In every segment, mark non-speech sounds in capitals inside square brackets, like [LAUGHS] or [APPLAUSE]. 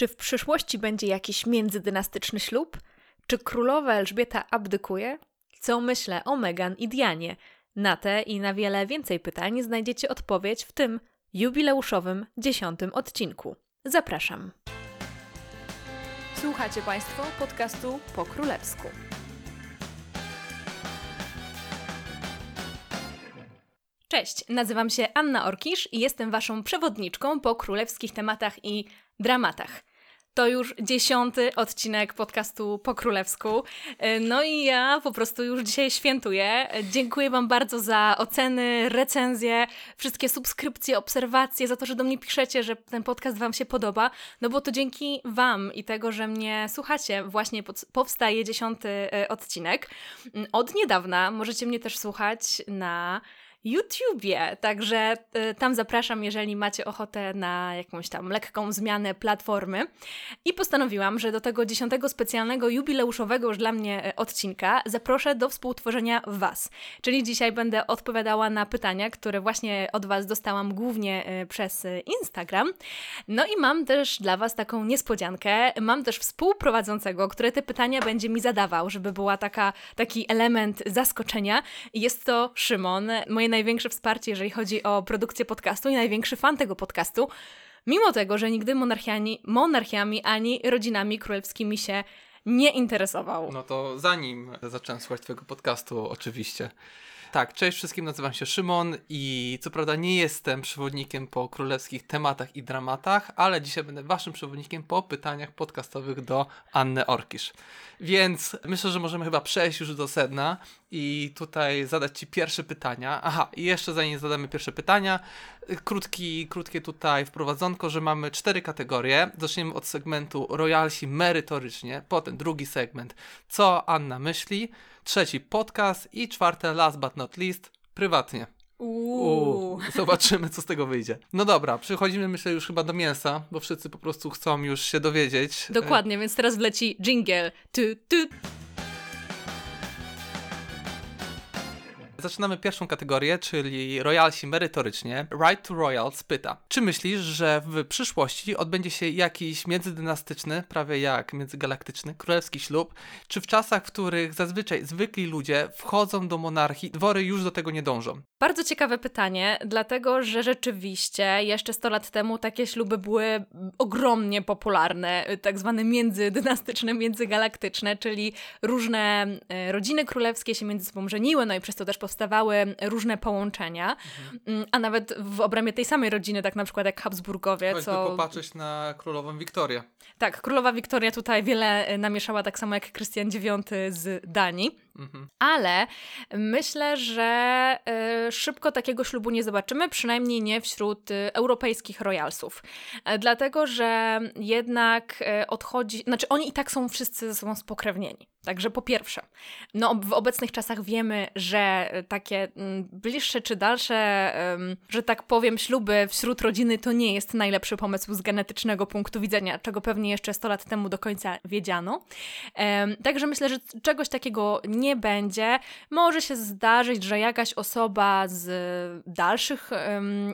Czy w przyszłości będzie jakiś międzydynastyczny ślub? Czy królowa Elżbieta abdykuje? Co myślę o Meghan i Dianie? Na te i na wiele więcej pytań znajdziecie odpowiedź w tym jubileuszowym dziesiątym odcinku. Zapraszam. Słuchacie Państwo podcastu po królewsku. Cześć, nazywam się Anna Orkisz i jestem Waszą przewodniczką po królewskich tematach i dramatach. To już dziesiąty odcinek podcastu po królewsku. No i ja po prostu już dzisiaj świętuję. Dziękuję Wam bardzo za oceny, recenzje, wszystkie subskrypcje, obserwacje, za to, że do mnie piszecie, że ten podcast Wam się podoba. No bo to dzięki Wam i tego, że mnie słuchacie, właśnie powstaje dziesiąty e, odcinek. Od niedawna możecie mnie też słuchać na YouTubie. Także y, tam zapraszam, jeżeli macie ochotę na jakąś tam lekką zmianę platformy. I postanowiłam, że do tego dziesiątego specjalnego, jubileuszowego już dla mnie y, odcinka zaproszę do współtworzenia Was. Czyli dzisiaj będę odpowiadała na pytania, które właśnie od Was dostałam głównie y, przez Instagram. No i mam też dla Was taką niespodziankę. Mam też współprowadzącego, który te pytania będzie mi zadawał, żeby była taka, taki element zaskoczenia. Jest to Szymon, moje największe wsparcie, jeżeli chodzi o produkcję podcastu i największy fan tego podcastu, mimo tego, że nigdy monarchiami, monarchiami ani rodzinami królewskimi się nie interesował. No to zanim zacząłem słuchać Twojego podcastu, oczywiście. Tak, cześć wszystkim, nazywam się Szymon i co prawda nie jestem przewodnikiem po królewskich tematach i dramatach, ale dzisiaj będę waszym przewodnikiem po pytaniach podcastowych do Anny Orkisz. Więc myślę, że możemy chyba przejść już do sedna i tutaj zadać Ci pierwsze pytania. Aha, i jeszcze zanim zadamy pierwsze pytania, krótki, krótkie tutaj wprowadzonko, że mamy cztery kategorie. Zaczniemy od segmentu Royalsi merytorycznie, potem drugi segment, co Anna myśli, trzeci podcast i czwarte, last but not least, prywatnie. Uuu. Zobaczymy, co z tego wyjdzie. No dobra, przechodzimy myślę już chyba do mięsa, bo wszyscy po prostu chcą już się dowiedzieć. Dokładnie, więc teraz wleci jingle. Tu, tu. Zaczynamy pierwszą kategorię, czyli royalsi merytorycznie. Right to Royals pyta, czy myślisz, że w przyszłości odbędzie się jakiś międzydynastyczny, prawie jak międzygalaktyczny, królewski ślub, czy w czasach, w których zazwyczaj zwykli ludzie wchodzą do monarchii, dwory już do tego nie dążą? Bardzo ciekawe pytanie, dlatego że rzeczywiście jeszcze 100 lat temu takie śluby były ogromnie popularne, tak zwane międzydynastyczne, międzygalaktyczne, czyli różne e, rodziny królewskie się między sobą żeniły, no i przez to też powstawały różne połączenia, mhm. a nawet w obrębie tej samej rodziny, tak na przykład jak Habsburgowie. Choćby co... popatrzeć na królową Wiktorię. Tak, królowa Wiktoria tutaj wiele e, namieszała, tak samo jak Krystian IX z Danii. Mhm. Ale myślę, że y, szybko takiego ślubu nie zobaczymy, przynajmniej nie wśród y, europejskich royalsów. Y, dlatego, że jednak odchodzi, znaczy oni i tak są wszyscy ze sobą spokrewnieni. Także po pierwsze, no w obecnych czasach wiemy, że takie mm, bliższe czy dalsze, że tak powiem, śluby wśród rodziny to nie jest najlepszy pomysł z genetycznego punktu widzenia, czego pewnie jeszcze 100 lat temu do końca wiedziano. Także myślę, że czegoś takiego nie będzie. Może się zdarzyć, że jakaś osoba z dalszych,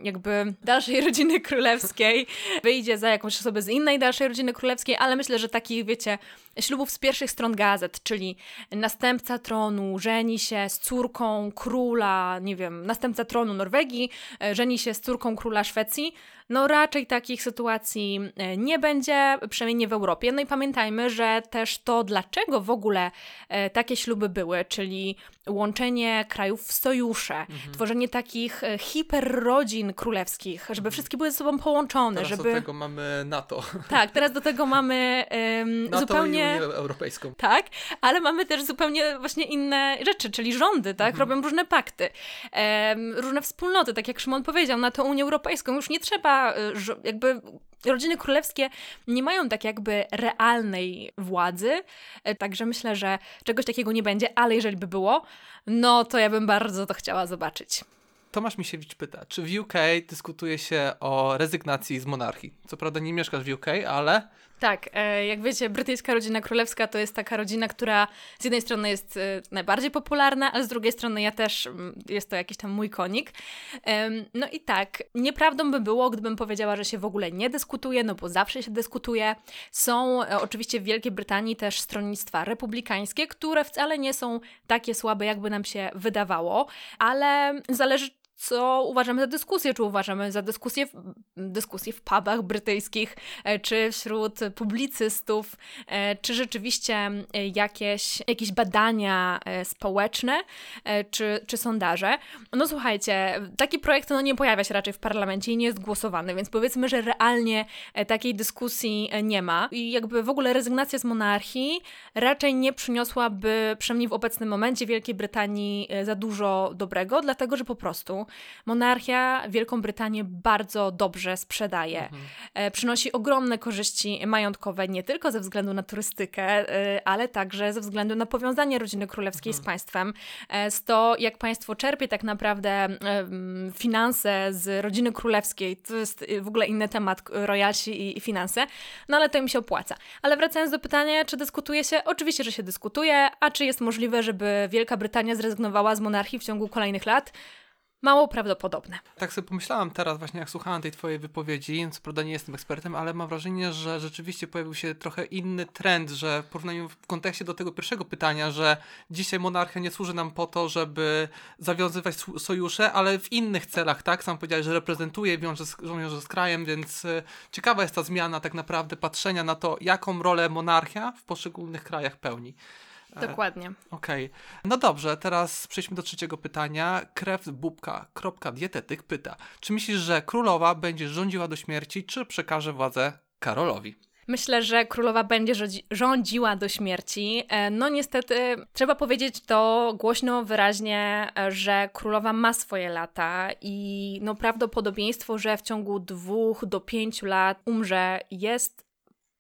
jakby dalszej rodziny [LAUGHS] królewskiej wyjdzie za jakąś osobę z innej dalszej rodziny królewskiej, ale myślę, że takich, wiecie, ślubów z pierwszych stron gazet, czyli następca tronu żeni się z córką króla, nie wiem, następca tronu Norwegii e, żeni się z córką króla Szwecji, no raczej takich sytuacji e, nie będzie, przynajmniej nie w Europie. No i pamiętajmy, że też to, dlaczego w ogóle e, takie śluby były, czyli łączenie krajów w sojusze, mhm. tworzenie takich e, hiperrodzin królewskich, żeby mhm. wszystkie były ze sobą połączone. Teraz żeby... do tego mamy NATO. Tak, teraz do tego mamy um, [LAUGHS] NATO zupełnie... i Unię Europejską. Tak, ale mamy też zupełnie właśnie inne rzeczy, czyli rządy, tak, mhm. robią różne pakty, um, różne wspólnoty, tak jak Szymon powiedział, na to Unię Europejską już nie trzeba Y, jakby rodziny królewskie nie mają tak jakby realnej władzy, y, także myślę, że czegoś takiego nie będzie, ale jeżeli by było, no to ja bym bardzo to chciała zobaczyć. Tomasz Misiewicz pyta, czy w UK dyskutuje się o rezygnacji z monarchii? Co prawda nie mieszkasz w UK, ale Tak, e, jak wiecie, brytyjska rodzina królewska to jest taka rodzina, która z jednej strony jest e, najbardziej popularna, ale z drugiej strony ja też, mm, jest to jakiś tam mój konik. No i tak, nieprawdą by było, gdybym powiedziała, że się w ogóle nie dyskutuje, no bo zawsze się dyskutuje. Są e, oczywiście w Wielkiej Brytanii też stronnictwa republikańskie, które wcale nie są takie słabe, jakby nam się wydawało, ale zależy co uważamy za dyskusję, czy uważamy za dyskusję w, dyskusję w pubach brytyjskich, e, czy wśród publicystów, e, czy rzeczywiście e, jakieś, jakieś badania społeczne, czy, czy sondaże. No słuchajcie, taki projekt no, nie pojawia się raczej w parlamencie i nie jest głosowany, więc powiedzmy, że realnie takiej dyskusji nie ma i jakby w ogóle rezygnacja z monarchii raczej nie przyniosłaby, przynajmniej w obecnym momencie Wielkiej Brytanii za dużo dobrego, dlatego że po prostu monarchia Wielką Brytanię bardzo dobrze sprzedaje. Mhm. E, przynosi ogromne korzyści majątkowe nie tylko ze względu na turystykę, e, ale także ze względu na powiązanie rodziny królewskiej mhm. z państwem. E, z to, jak państwo czerpie tak naprawdę finanse z rodziny królewskiej, to jest w ogóle inny temat, royalsi i finanse, no ale to im się opłaca. Ale wracając do pytania, czy dyskutuje się? Oczywiście, że się dyskutuje, a czy jest możliwe, żeby Wielka Brytania zrezygnowała z monarchii w ciągu kolejnych lat? Mało prawdopodobne. Tak sobie pomyślałam teraz właśnie, jak słuchałam tej twojej wypowiedzi, co prawda nie jestem ekspertem, ale mam wrażenie, że rzeczywiście pojawił się trochę inny trend, że w porównaniu w kontekście do tego pierwszego pytania, że dzisiaj monarchia nie służy nam po to, żeby zawiązywać sojusze, ale w innych celach, tak? Sam powiedziałeś, że reprezentuje, wiąże z, wiąże z krajem, więc y, ciekawa jest ta zmiana tak naprawdę patrzenia na to, jaką rolę monarchia w poszczególnych krajach pełni. E, Dokładnie. Okej. Okay. No dobrze, teraz przejdźmy do trzeciego pytania. Krewbubka.dietetyk pyta, czy myślisz, że królowa będzie rządziła do śmierci, czy przekaże władzę Karolowi? Myślę, że królowa będzie rządziła do śmierci. E, no niestety, trzeba powiedzieć to głośno, wyraźnie, e, że królowa ma swoje lata i no prawdopodobieństwo, że w ciągu dwóch do pięciu lat umrze jest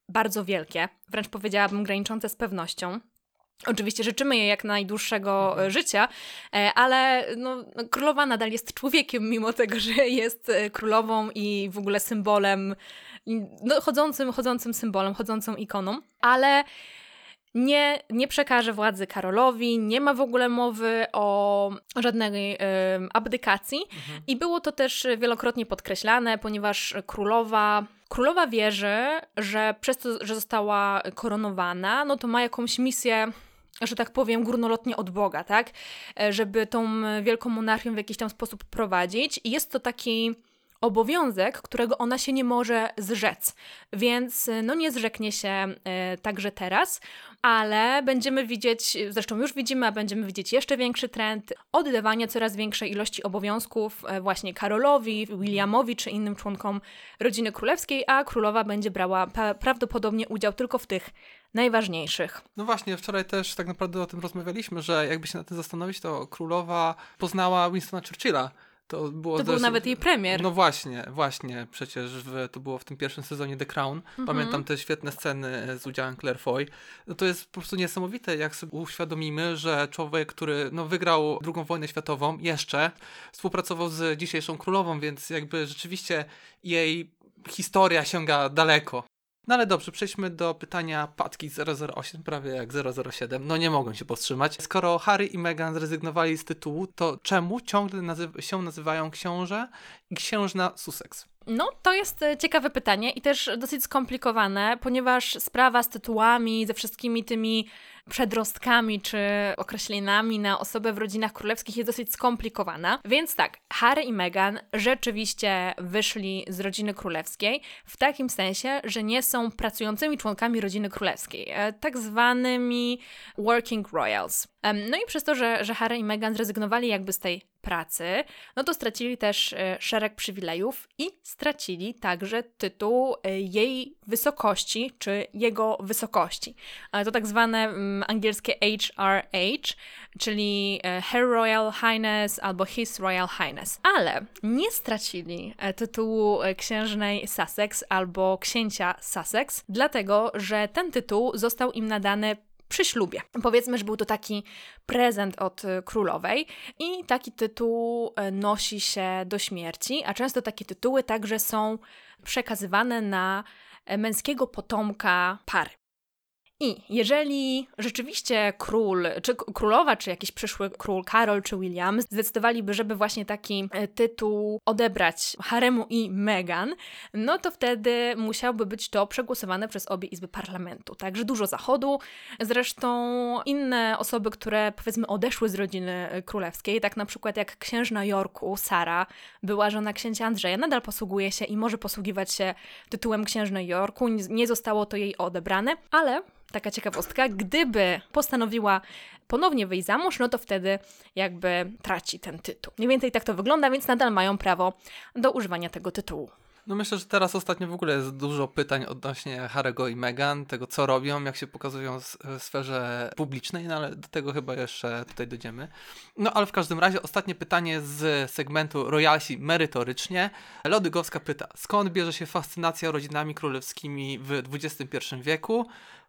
bardzo wielkie, wręcz powiedziałabym graniczące z pewnością. Oczywiście życzymy jej jak najdłuższego mhm. życia, e, ale no, królowa nadal jest człowiekiem, mimo tego, [LAUGHS] że jest e, królową i w ogóle symbolem, no, chodzącym, chodzącym symbolem, chodzącą ikoną, ale nie, nie przekaże władzy Karolowi, nie ma w ogóle mowy o żadnej y, abdykacji. Mhm. I było to też wielokrotnie podkreślane, ponieważ królowa. Królowa wierzy, że przez to, że została koronowana, no to ma jakąś misję że tak powiem, górnolotnie od Boga, tak? E, żeby tą wielką monarchię w jakiś tam sposób prowadzić. I jest to taki obowiązek, którego ona się nie może zrzec. Więc no nie zrzeknie się e, także teraz, ale będziemy widzieć, zresztą już widzimy, a będziemy widzieć jeszcze większy trend oddawania coraz większej ilości obowiązków e, właśnie Karolowi, Williamowi czy innym członkom rodziny królewskiej, a królowa będzie brała prawdopodobnie udział tylko w tych najważniejszych. No właśnie, wczoraj też tak naprawdę o tym rozmawialiśmy, że jakby się na tym zastanowić, to królowa poznała Winstona Churchilla to, było to był nawet jej premier. No właśnie, właśnie. Przecież w, to było w tym pierwszym sezonie The Crown. Mhm. Pamiętam te świetne sceny z udziałem Claire Foy. No to jest po prostu niesamowite, jak sobie uświadomimy, że człowiek, który no, wygrał II wojnę światową, jeszcze współpracował z dzisiejszą królową, więc jakby rzeczywiście jej historia sięga daleko. No ale dobrze, przejdźmy do pytania Patki 008, prawie jak 007. No nie mogą się powstrzymać. Skoro Harry i Meghan zrezygnowali z tytułu, to czemu ciągle nazy się nazywają książę i księżna Sussex? No, to jest e, ciekawe pytanie i też dosyć skomplikowane, ponieważ sprawa z tytułami, ze wszystkimi tymi przedrostkami czy określeniami na osobę w rodzinach królewskich jest dosyć skomplikowana. Więc tak, Harry i Meghan rzeczywiście wyszli z rodziny królewskiej w takim sensie, że nie są pracującymi członkami rodziny królewskiej, e, tak zwanymi working royals. No i przez to, że, że Harry i Meghan zrezygnowali jakby z tej pracy, no to stracili też e, szereg przywilejów i stracili także tytuł e, jej wysokości czy jego wysokości. To tak zwane mm, angielskie HRH, czyli e, Her Royal Highness albo His Royal Highness. Ale nie stracili tytułu księżnej Sussex albo księcia Sussex, dlatego że ten tytuł został im nadany przy ślubie. Powiedzmy, że był to taki prezent od y, królowej i taki tytuł y, nosi się do śmierci, a często takie tytuły także są przekazywane na męskiego potomka pary. I jeżeli rzeczywiście król, czy królowa, czy jakiś przyszły król Karol czy William zdecydowaliby, żeby właśnie taki e, tytuł odebrać Haremu i Meghan, no to wtedy musiałby być to przegłosowane przez obie izby parlamentu. Także dużo zachodu. Zresztą inne osoby, które powiedzmy odeszły z rodziny królewskiej, tak na przykład jak księżna Jorku, Sara, była żona księcia Andrzeja, nadal posługuje się i może posługiwać się tytułem księżnej Jorku. Nie zostało to jej odebrane, ale taka ciekawostka, gdyby postanowiła ponownie wyjść za mąż, no to wtedy jakby traci ten tytuł. Mniej więcej tak to wygląda, więc nadal mają prawo do używania tego tytułu. No myślę, że teraz ostatnio w ogóle jest dużo pytań odnośnie Harego i Meghan, tego co robią, jak się pokazują w sferze publicznej, no ale do tego chyba jeszcze tutaj dojdziemy. No ale w każdym razie ostatnie pytanie z segmentu Royalsi merytorycznie. Lodygowska pyta, skąd bierze się fascynacja rodzinami królewskimi w XXI wieku?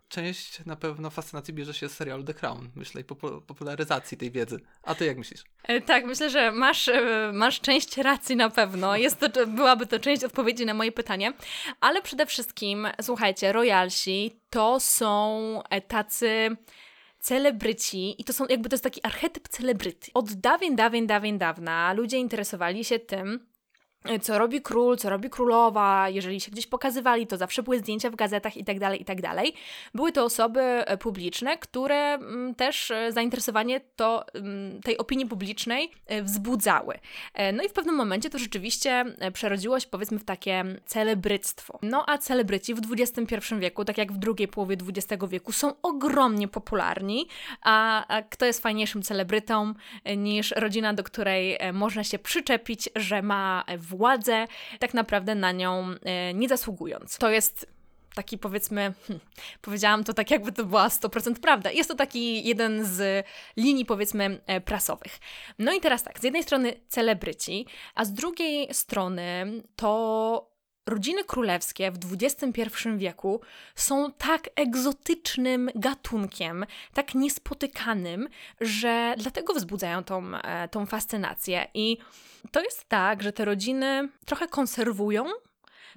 Część na pewno fascynacji bierze się z serialu The Crown, myślę, i popularyzacji tej wiedzy. A ty jak myślisz? E, tak, myślę, że masz, e, masz część racji na pewno. Jest to, [LAUGHS] byłaby to część odpowiedzi na moje pytanie. Ale przede wszystkim, słuchajcie, royalsi to są e, tacy celebryci i to są jakby to jest taki archetyp celebryty. Od dawien, dawien, dawien dawna ludzie interesowali się tym, co robi król, co robi królowa, jeżeli się gdzieś pokazywali, to zawsze były zdjęcia w gazetach i tak dalej, i tak. Były to osoby e, publiczne, które mm, też e, zainteresowanie to, mm, tej opinii publicznej e, wzbudzały. No i w pewnym momencie to rzeczywiście przerodziło się powiedzmy w takie celebryctwo. No a celebryci w XXI wieku, tak jak w drugiej połowie XX wieku, są ogromnie popularni, a, a kto jest fajniejszym celebrytą niż rodzina, do której można się przyczepić, że ma władzę, tak naprawdę na nią e, nie zasługując. To jest taki powiedzmy, hmm, powiedziałam to tak jakby to była 100% prawda. Jest to taki jeden z linii powiedzmy e, prasowych. No i teraz tak, z jednej strony celebryci, a z drugiej strony to rodziny królewskie w XXI wieku są tak egzotycznym gatunkiem, tak niespotykanym, że dlatego wzbudzają tą, e, tą fascynację. I to jest tak, że te rodziny trochę konserwują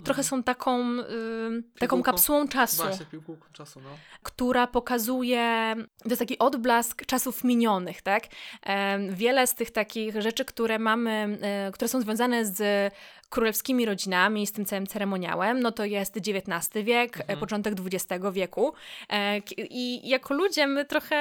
trochę są taką, y, taką kapsułą czasu. Właśnie, czasu, no. Która pokazuje, to jest taki odblask czasów minionych, tak? E, wiele z tych takich rzeczy, które mamy, e, które są związane z królewskimi rodzinami, z tym całym ceremoniałem, no to jest XIX wiek, mhm. początek XX wieku. E, I jako ludzie my trochę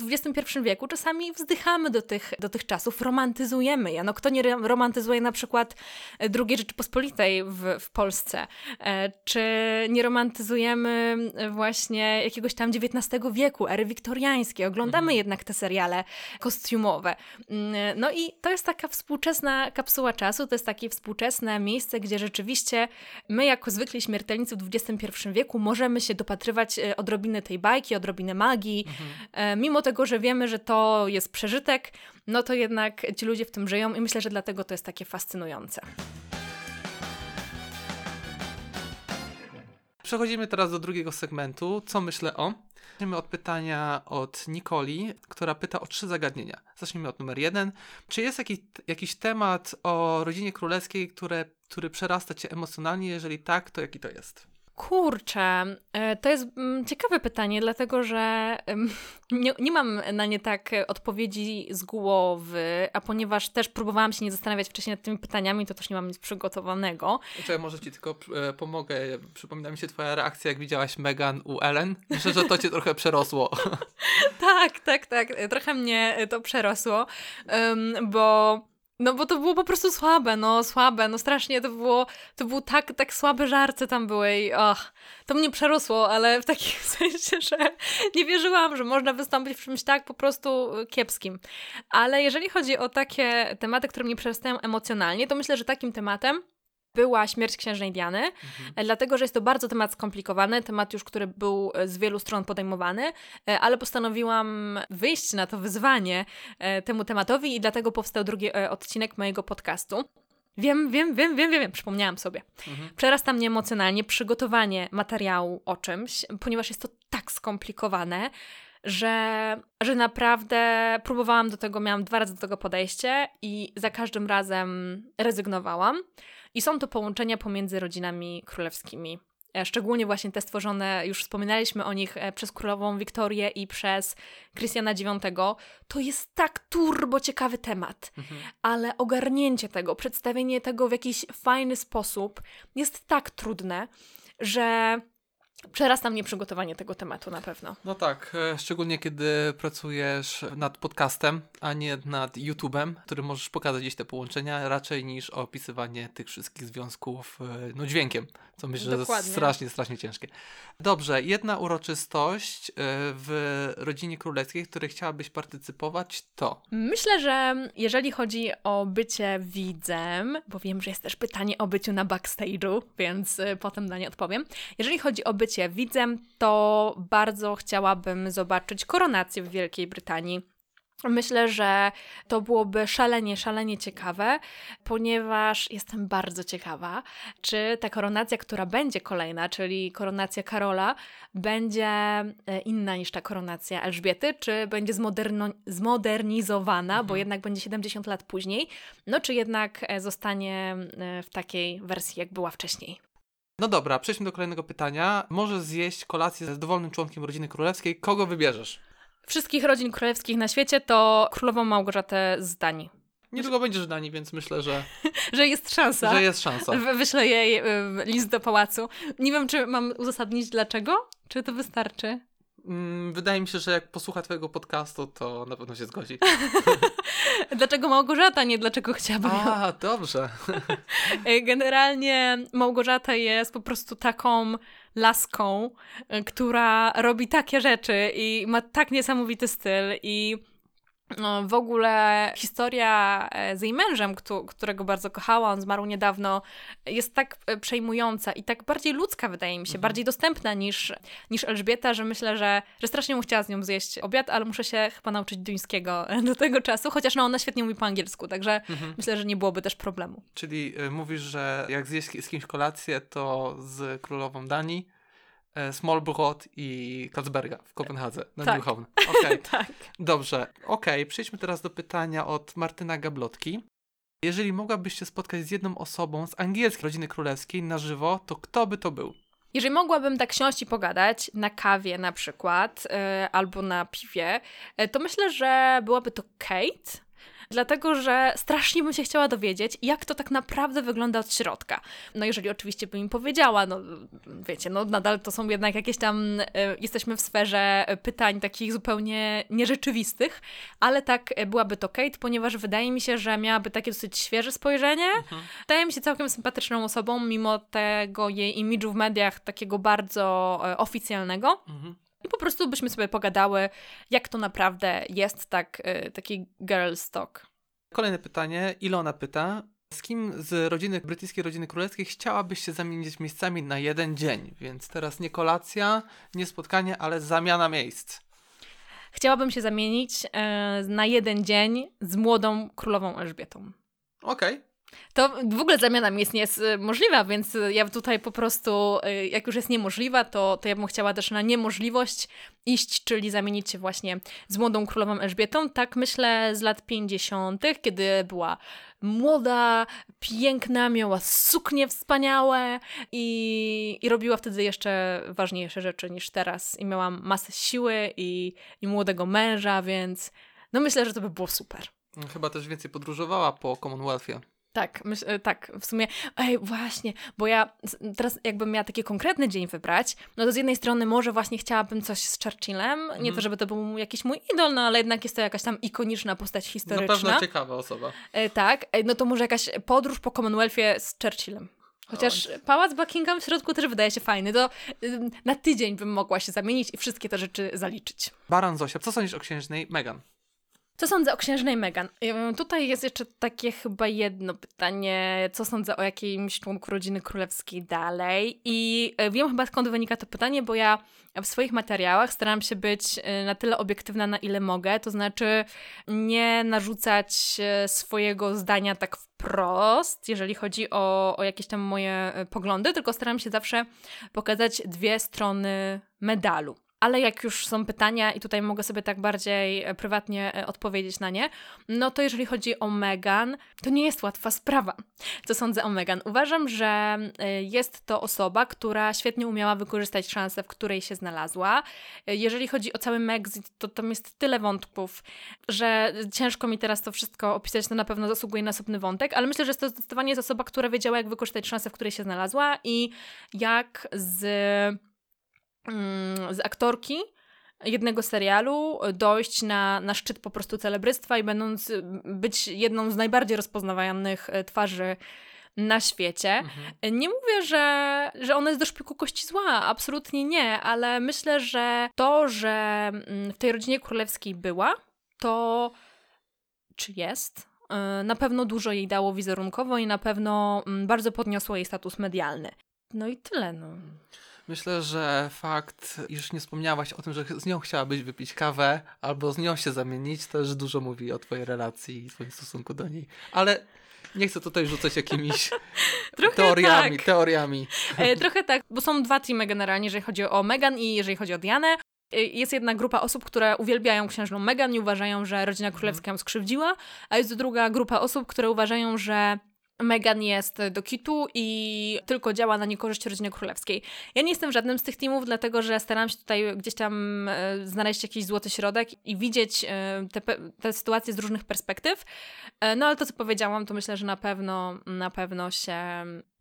w XXI wieku czasami wzdychamy do tych, do tych czasów, romantyzujemy je. No kto nie romantyzuje na przykład II Rzeczypospolitej w, w Polsce? E, czy nie romantyzujemy właśnie jakiegoś tam XIX wieku, ery wiktoriańskiej? Oglądamy mhm. jednak te seriale kostiumowe. Mm, no i to jest taka współczesna kapsuła czasu, to jest taki współczesny miejsce, gdzie rzeczywiście my, jako zwykli śmiertelnicy w XXI wieku, możemy się dopatrywać e, odrobiny tej bajki, odrobiny magii. Mhm. E, mimo tego, że wiemy, że to jest przeżytek, no to jednak ci ludzie w tym żyją i myślę, że dlatego to jest takie fascynujące. Przechodzimy teraz do drugiego segmentu. Co myślę o? Zaczniemy od pytania od Nikoli, która pyta o trzy zagadnienia. Zacznijmy od numer jeden. Czy jest jakiś, jakiś temat o rodzinie królewskiej, które, który przerasta cię emocjonalnie? Jeżeli tak, to jaki to jest? Kurczę, e, to jest mm, ciekawe pytanie, dlatego że [LAUGHS] nie, nie, mam na nie tak odpowiedzi z głowy, a ponieważ też próbowałam się nie zastanawiać wcześniej nad tymi pytaniami, to też nie mam nic przygotowanego. Ja może ci tylko e, pomogę. Przypomina mi się twoja reakcja, jak widziałaś Megan u Ellen. Myślę, że to cię trochę przerosło. [LAUGHS] tak, tak, tak. Trochę mnie to przerosło, bo no bo to było po prostu słabe, no słabe, no strasznie to było, to był tak, tak słabe żarce tam były i och, to mnie przerosło, ale w takim [LAUGHS] sensie, że nie wierzyłam, że można wystąpić w czymś tak po prostu kiepskim. Ale jeżeli chodzi o takie tematy, które mnie przerastają emocjonalnie, to myślę, że takim tematem była śmierć księżnej Diany, mhm. E, dlatego że jest to bardzo temat skomplikowany, temat już, który był e, z wielu stron podejmowany, e, ale postanowiłam wyjść na to wyzwanie temu tematowi i dlatego powstał drugi odcinek mojego podcastu. Wiem, wiem, wiem, wiem, wiem, wiem, przypomniałam sobie. Mhm. Przerasta mnie emocjonalnie przygotowanie materiału o czymś, ponieważ jest to tak skomplikowane, że, że naprawdę próbowałam do tego, miałam dwa razy do tego podejście i za każdym razem rezygnowałam. I są to połączenia pomiędzy rodzinami królewskimi e, szczególnie właśnie te stworzone, już wspominaliśmy o nich e, przez królową Wiktorię i przez Krystiana IX, to jest tak turbo ciekawy temat, mhm. ale ogarnięcie tego, przedstawienie tego w jakiś fajny sposób jest tak trudne, że Przerasta mnie przygotowanie tego tematu na pewno. No tak, e, szczególnie kiedy pracujesz nad podcastem, a nie nad YouTube'em, który możesz pokazać gdzieś te połączenia, raczej niż opisywanie tych wszystkich związków e, no, dźwiękiem, co myślę, Dokładnie. że jest strasznie, strasznie ciężkie. Dobrze, jedna uroczystość e, w rodzinie królewskiej, w której chciałabyś partycypować, to? Myślę, że jeżeli chodzi o bycie widzem, bo wiem, że jest też pytanie o byciu na backstage'u, więc potem na nie odpowiem. Jeżeli chodzi o bycie bycie widzem, to bardzo chciałabym zobaczyć koronację w Wielkiej Brytanii. Myślę, że to byłoby szalenie, szalenie ciekawe, ponieważ jestem bardzo ciekawa, czy ta koronacja, która będzie kolejna, czyli koronacja Karola, będzie e, inna niż ta koronacja Elżbiety, czy będzie zmoderno- zmodernizowana, mhm. bo jednak będzie 70 lat później, no czy jednak e, zostanie e, w takiej wersji, jak była wcześniej. No dobra, przejdźmy do kolejnego pytania. Możesz zjeść kolację z dowolnym członkiem rodziny królewskiej. Kogo wybierzesz? Wszystkich rodzin królewskich na świecie to królową Małgorzatę z Danii. Niedługo będziesz w Danii, więc myślę, że... [LAUGHS] że jest szansa. Że jest szansa. Wyślę jej list do pałacu. Nie wiem, czy mam uzasadnić dlaczego, czy to wystarczy. Mm, wydaje mi się, że jak posłucha twojego podcastu, to na pewno się zgodzi. [LAUGHS] dlaczego Małgorzata, nie dlaczego chciałabym A, ją... dobrze. [LAUGHS] Generalnie Małgorzata jest po prostu taką laską, która robi takie rzeczy i ma tak niesamowity styl i w ogóle historia e, z jej mężem, którego bardzo kochała, on zmarł niedawno, jest tak e, przejmująca i tak bardziej ludzka, wydaje mi się, mhm. bardziej dostępna niż, niż Elżbieta, że myślę, że, że strasznie mu chciała z nią zjeść obiad, ale muszę się chyba nauczyć duńskiego do tego czasu, chociaż no ona świetnie mówi po angielsku, także mhm. myślę, że nie byłoby też problemu. Czyli mówisz, że jak zjeść z kimś kolację, to z królową Danii, E, Smallbrot i Kacberga w Kopenhadze na tak. [LAUGHS] Okay. tak. Dobrze. Okej, okay. przejdźmy teraz do pytania od Martyna Gablotki. Jeżeli mogłabyś się spotkać z jedną osobą z angielskiej rodziny królewskiej na żywo, to kto by to był? Jeżeli mogłabym tak siąść i pogadać na kawie na przykład, yy, albo na piwie, yy, to myślę, że byłaby to Kate dlatego że strasznie bym się chciała dowiedzieć, jak to tak naprawdę wygląda od środka. No jeżeli oczywiście bym im powiedziała, no wiecie, no nadal to są jednak jakieś tam, y, jesteśmy w sferze pytań takich zupełnie nierzeczywistych, ale tak e, byłaby to Kate, ponieważ wydaje mi się, że miałaby takie dosyć świeże spojrzenie. Mhm. Wydaje mi się całkiem sympatyczną osobą, mimo tego jej imidżu w mediach takiego bardzo e, oficjalnego. Mhm. I po prostu byśmy sobie pogadały, jak to naprawdę jest tak, y, taki girl talk. Kolejne pytanie. Ilona pyta, z kim z rodziny, brytyjskiej rodziny królewskiej chciałabyś się zamienić miejscami na jeden dzień? Więc teraz nie kolacja, nie spotkanie, ale zamiana miejsc. Chciałabym się zamienić e, na jeden dzień z młodą królową Elżbietą. Okej. Okay. To w ogóle zamiana nie jest y, możliwa, więc ja tutaj po prostu, y, jak już jest niemożliwa, to, to ja bym chciała też na niemożliwość iść, czyli zamienić się właśnie z młodą królową Elżbietą. Tak myślę z lat 50., kiedy była młoda, piękna, miała suknie wspaniałe i, i robiła wtedy jeszcze ważniejsze rzeczy niż teraz. I miałam masę siły i, i młodego męża, więc no myślę, że to by było super. Chyba też więcej podróżowała po Commonwealthie. Tak, myśl, e, tak, w sumie, ej, właśnie, bo ja teraz jakbym miała taki konkretny dzień wybrać, no to z jednej strony może właśnie chciałabym coś z Churchillem, mm. nie to, mhm. żeby to był jakiś mój idol, no ale jednak jest to jakaś tam ikoniczna postać historyczna. Na pewno ciekawa osoba. E, tak, e, no to może jakaś podróż po Commonwealthie z Churchillem. Chociaż o. pałac Buckingham w środku też wydaje się fajny, to na tydzień bym mogła się zamienić i wszystkie te rzeczy zaliczyć. Baran Zosia, co sądzisz o księżnej Meghan? Co sądzę o księżnej Meghan? Tutaj jest jeszcze takie chyba jedno pytanie, co sądzę o jakimś członku rodziny królewskiej dalej. I e, wiem chyba skąd wynika to pytanie, bo ja w swoich materiałach staram się być e, na tyle obiektywna, na ile mogę, to znaczy nie narzucać e, swojego zdania tak wprost, jeżeli chodzi o, o jakieś tam moje poglądy, tylko staram się zawsze pokazać dwie strony medalu. Ale jak już są pytania i tutaj mogę sobie tak bardziej e, prywatnie e, odpowiedzieć na nie, no to jeżeli chodzi o Megan, to nie jest łatwa sprawa. Co sądzę o Megan? Uważam, że e, jest to osoba, która świetnie umiała wykorzystać szansę, w której się znalazła. Jeżeli chodzi o cały Megxit, to tam jest tyle wątków, że ciężko mi teraz to wszystko opisać, to na pewno zasługuje na osobny wątek, ale myślę, że to zdecydowanie jest osoba, która wiedziała, jak wykorzystać szansę, w której się znalazła i jak z z aktorki jednego serialu dojść na, na szczyt po prostu celebrystwa i będąc być jedną z najbardziej rozpoznawanych e, twarzy na świecie. Mhm. Nie mówię, że, że ona jest do szpiku kości zła, absolutnie nie, ale myślę, że to, że mm, w tej rodzinie królewskiej była, to czy jest, e, na pewno dużo jej dało wizerunkowo i na pewno mm, bardzo podniosło jej status medialny. No i tyle, no. Myślę, że fakt, iż nie wspomniałaś o tym, że z nią chciałabyś wypić kawę albo z nią się zamienić, też dużo mówi o twojej relacji i twoim stosunku do niej. Ale nie chcę tutaj rzucać jakimiś [LAUGHS] teoriami, tak. teoriami. E, trochę tak, bo są dwa teamy generalnie, jeżeli chodzi o Megan i jeżeli chodzi o Dianę. E, jest jedna grupa osób, które uwielbiają księżną Megan i uważają, że rodzina królewska ją skrzywdziła, a jest druga grupa osób, które uważają, że Megan jest do kitu i tylko działa na niekorzyść rodziny królewskiej. Ja nie jestem żadnym z tych teamów, dlatego że staram się tutaj gdzieś tam e, znaleźć jakiś złoty środek i widzieć e, te, te sytuacje z różnych perspektyw. E, no ale to, co powiedziałam, to myślę, że na pewno, na pewno się.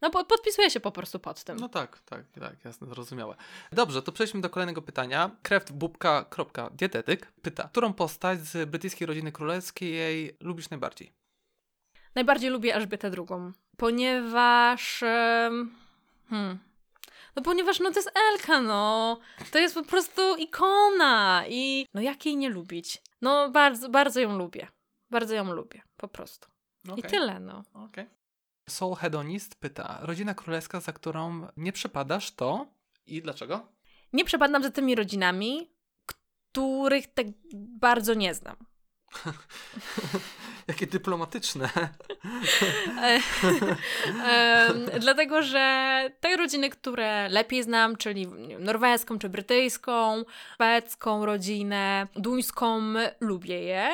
No, podpisuję się po prostu pod tym. No tak, tak, tak, jasne, zrozumiałe. Dobrze, to przejdźmy do kolejnego pytania. Kreftbubka.dietetyk pyta, którą postać z brytyjskiej rodziny królewskiej lubisz najbardziej? Najbardziej lubię Elżbietę II, ponieważ... Hmm, no ponieważ no to jest Elka, no. To jest po prostu ikona i no jak jej nie lubić? No bardzo, bardzo ją lubię. Bardzo ją lubię, po prostu. Okay. I tyle, no. Okay. Soul Hedonist pyta, rodzina królewska, za którą nie przepadasz, to i dlaczego? Nie przepadam za tymi rodzinami, których tak bardzo nie znam. [LAUGHS] Jakie dyplomatyczne. [LAUGHS] dlatego, że te rodziny, które lepiej znam, czyli norweską czy brytyjską, szwedzką rodzinę, duńską, lubię je.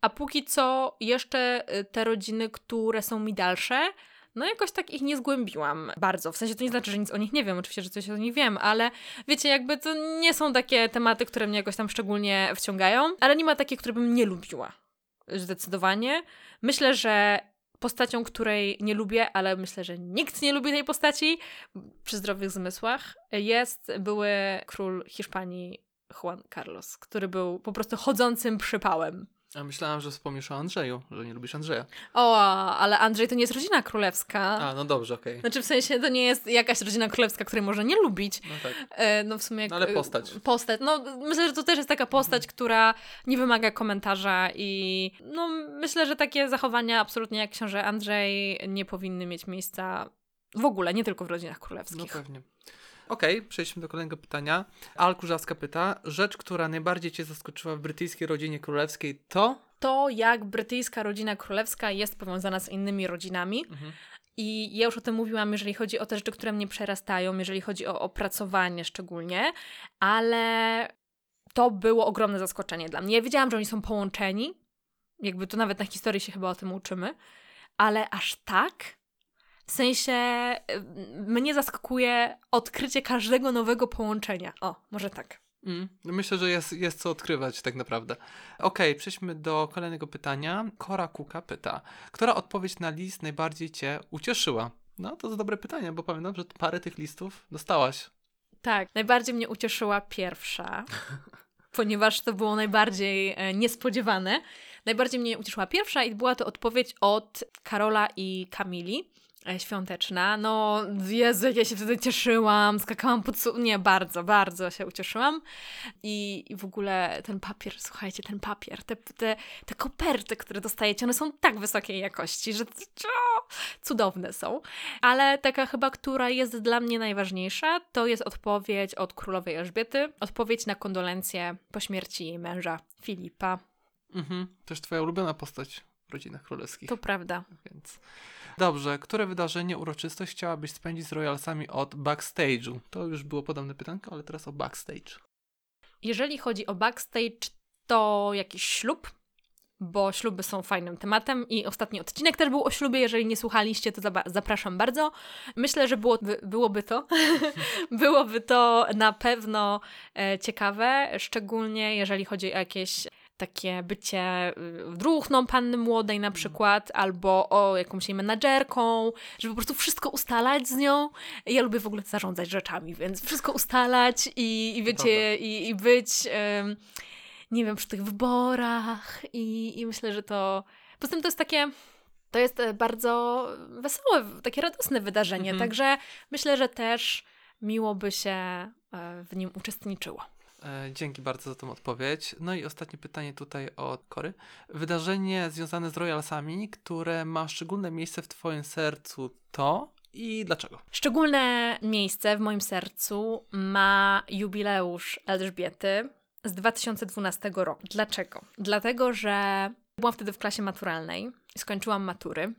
A póki co jeszcze te rodziny, które są mi dalsze, no jakoś tak ich nie zgłębiłam bardzo. W sensie to nie znaczy, że nic o nich nie wiem, oczywiście, że coś o nich wiem, ale wiecie, jakby to nie są takie tematy, które mnie jakoś tam szczególnie wciągają, ale nie ma takich, które bym nie lubiła. Zdecydowanie. Myślę, że postacią, której nie lubię, ale myślę, że nikt nie lubi tej postaci przy zdrowych zmysłach, jest były król Hiszpanii Juan Carlos, który był po prostu chodzącym przypałem. A myślałam, że wspomnisz o Andrzeju, że nie lubisz Andrzeja. O, ale Andrzej to nie jest rodzina królewska. A, no dobrze, okej. Okay. Znaczy w sensie to nie jest jakaś rodzina królewska, której można nie lubić. No tak. E, no w sumie... Jak, no ale postać. Postać. No myślę, że to też jest taka postać, mhm. która nie wymaga komentarza i no myślę, że takie zachowania absolutnie jak książę Andrzej nie powinny mieć miejsca w ogóle, nie tylko w rodzinach królewskich. No pewnie. Okej, okay, przejdźmy do kolejnego pytania. Al Kurzawska pyta, rzecz, która najbardziej Cię zaskoczyła w brytyjskiej rodzinie królewskiej to? To, jak brytyjska rodzina królewska jest powiązana z innymi rodzinami. Mhm. I ja już o tym mówiłam, jeżeli chodzi o te rzeczy, które mnie przerastają, jeżeli chodzi o opracowanie szczególnie, ale to było ogromne zaskoczenie dla mnie. Ja wiedziałam, że oni są połączeni, jakby to nawet na historii się chyba o tym uczymy, ale aż tak w sensie y, mnie zaskakuje odkrycie każdego nowego połączenia. O, może tak. Mm, myślę, że jest, jest co odkrywać tak naprawdę. Okej, okay, przejdźmy do kolejnego pytania. Kora Kuka pyta, która odpowiedź na list najbardziej Cię ucieszyła? No, to dobre pytanie, bo pamiętam, że parę tych listów dostałaś. Tak, najbardziej mnie ucieszyła pierwsza, [LAUGHS] ponieważ to było najbardziej e, niespodziewane. Najbardziej mnie ucieszyła pierwsza i była to odpowiedź od Karola i Kamili. E, świąteczna. No, Jezu, jak ja się wtedy cieszyłam, skakałam po cu... Nie, bardzo, bardzo się ucieszyłam. I, I w ogóle ten papier, słuchajcie, ten papier, te, te, te koperty, które dostajecie, one są tak wysokiej jakości, że cudowne są. Ale taka chyba, która jest dla mnie najważniejsza, to jest odpowiedź od królowej Elżbiety, odpowiedź na kondolencje po śmierci jej męża Filipa. Mhm, też twoja ulubiona postać w rodzinach królewskich. To prawda. Więc... Dobrze, które wydarzenie, uroczystość chciałabyś spędzić z royalsami od backstage'u? To już było podobne pytanko, ale teraz o backstage. Jeżeli chodzi o backstage, to jakiś ślub, bo śluby są fajnym tematem i ostatni odcinek też był o ślubie. Jeżeli nie słuchaliście, to zapraszam bardzo. Myślę, że było, byłoby to, [LAUGHS] byłoby to na pewno e, ciekawe, szczególnie jeżeli chodzi o jakieś takie bycie y, druhną panny młodej na mhm. przykład, albo o jakąś jej menadżerką, żeby po prostu wszystko ustalać z nią. Ja lubię w ogóle zarządzać rzeczami, więc wszystko ustalać i, i wiecie, i, i, być, um, nie wiem, przy tych wyborach i, i myślę, że to... Poza tym to jest takie... To jest e, bardzo wesołe, takie radosne wydarzenie, mhm. także myślę, że też miło by się e, w nim uczestniczyło. E, dzięki bardzo za tą odpowiedź. No i ostatnie pytanie tutaj od Kory. Wydarzenie związane z Royalsami, które ma szczególne miejsce w Twoim sercu to i dlaczego? Szczególne miejsce w moim sercu ma jubileusz Elżbiety z 2012 roku. Dlaczego? Dlatego, że byłam wtedy w klasie maturalnej skończyłam matury.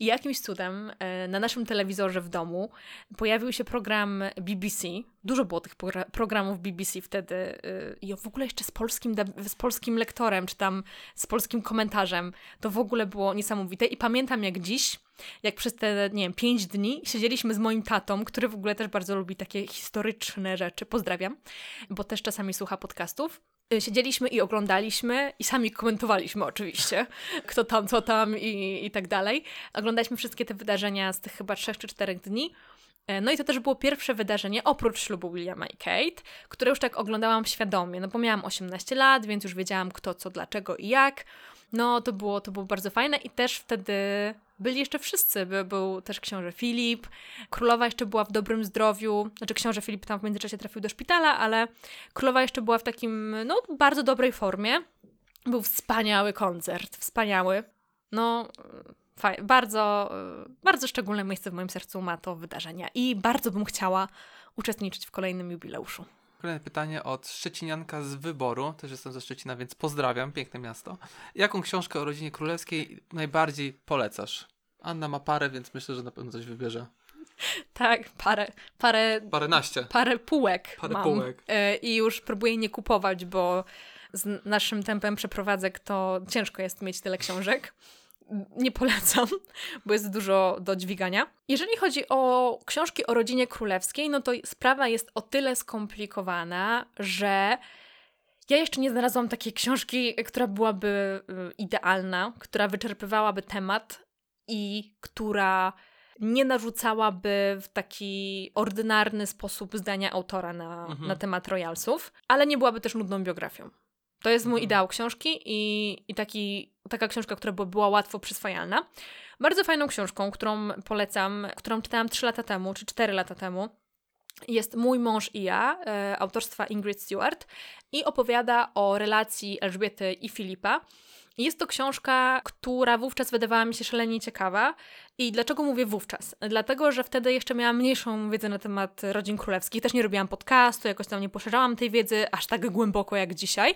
I jakimś cudem e, na naszym telewizorze w domu pojawił się program BBC. Dużo było tych programów BBC wtedy e, i w ogóle jeszcze z polskim, z polskim lektorem, czy tam z polskim komentarzem. To w ogóle było niesamowite i pamiętam jak dziś, jak przez te, nie wiem, pięć dni siedzieliśmy z moim tatą, który w ogóle też bardzo lubi takie historyczne rzeczy. Pozdrawiam, bo też czasami słucha podcastów. Y, siedzieliśmy i oglądaliśmy i sami komentowaliśmy oczywiście, [LAUGHS] kto tam, co tam i, i tak dalej. Oglądaliśmy wszystkie te wydarzenia z tych chyba trzech czy czterech dni. E, no i to też było pierwsze wydarzenie oprócz ślubu Williama i Kate, które już tak oglądałam świadomie, no bo miałam 18 lat, więc już wiedziałam kto, co, dlaczego i jak. No to było, to było bardzo fajne i też wtedy byli jeszcze wszyscy. By, był też książę Filip, królowa jeszcze była w dobrym zdrowiu, znaczy książę Filip tam w międzyczasie trafił do szpitala, ale królowa jeszcze była w takim, no, bardzo dobrej formie. Był wspaniały koncert, wspaniały. No, faj, bardzo, bardzo szczególne miejsce w moim sercu ma to wydarzenie i bardzo bym chciała uczestniczyć w kolejnym jubileuszu. Kolejne pytanie od Szczecinianka z wyboru. Też jestem ze Szczecina, więc pozdrawiam. Piękne miasto. Jaką książkę o rodzinie królewskiej najbardziej polecasz? Anna ma parę, więc myślę, że na pewno coś wybierze. Tak, parę, parę, Paręnaście. parę półek parę mam. Półek. E, I już próbuję nie kupować, bo z naszym tempem przeprowadzek to ciężko jest mieć tyle książek nie polecam, [LAUGHS] bo jest dużo do dźwigania. Jeżeli chodzi o książki o rodzinie królewskiej, no to sprawa jest o tyle skomplikowana, że ja jeszcze nie znalazłam takiej książki, która byłaby y, idealna, która wyczerpywałaby temat i która nie narzucałaby w taki ordynarny sposób zdania autora na, mhm. na temat royalsów, ale nie byłaby też nudną biografią. To jest mój ideał książki i, i taki, taka książka, która by była łatwo przyswajalna. Bardzo fajną książką, którą polecam, którą czytałam 3 lata temu, czy 4 lata temu. Jest Mój mąż i ja, e, autorstwa Ingrid Stewart i opowiada o relacji Elżbiety i Filipa. Jest to książka, która wówczas wydawała mi się szalenie ciekawa. I dlaczego mówię wówczas? Dlatego, że wtedy jeszcze miałam mniejszą wiedzę na temat rodzin królewskich. Też nie robiłam podcastu, jakoś tam nie poszerzałam tej wiedzy aż tak głęboko jak dzisiaj.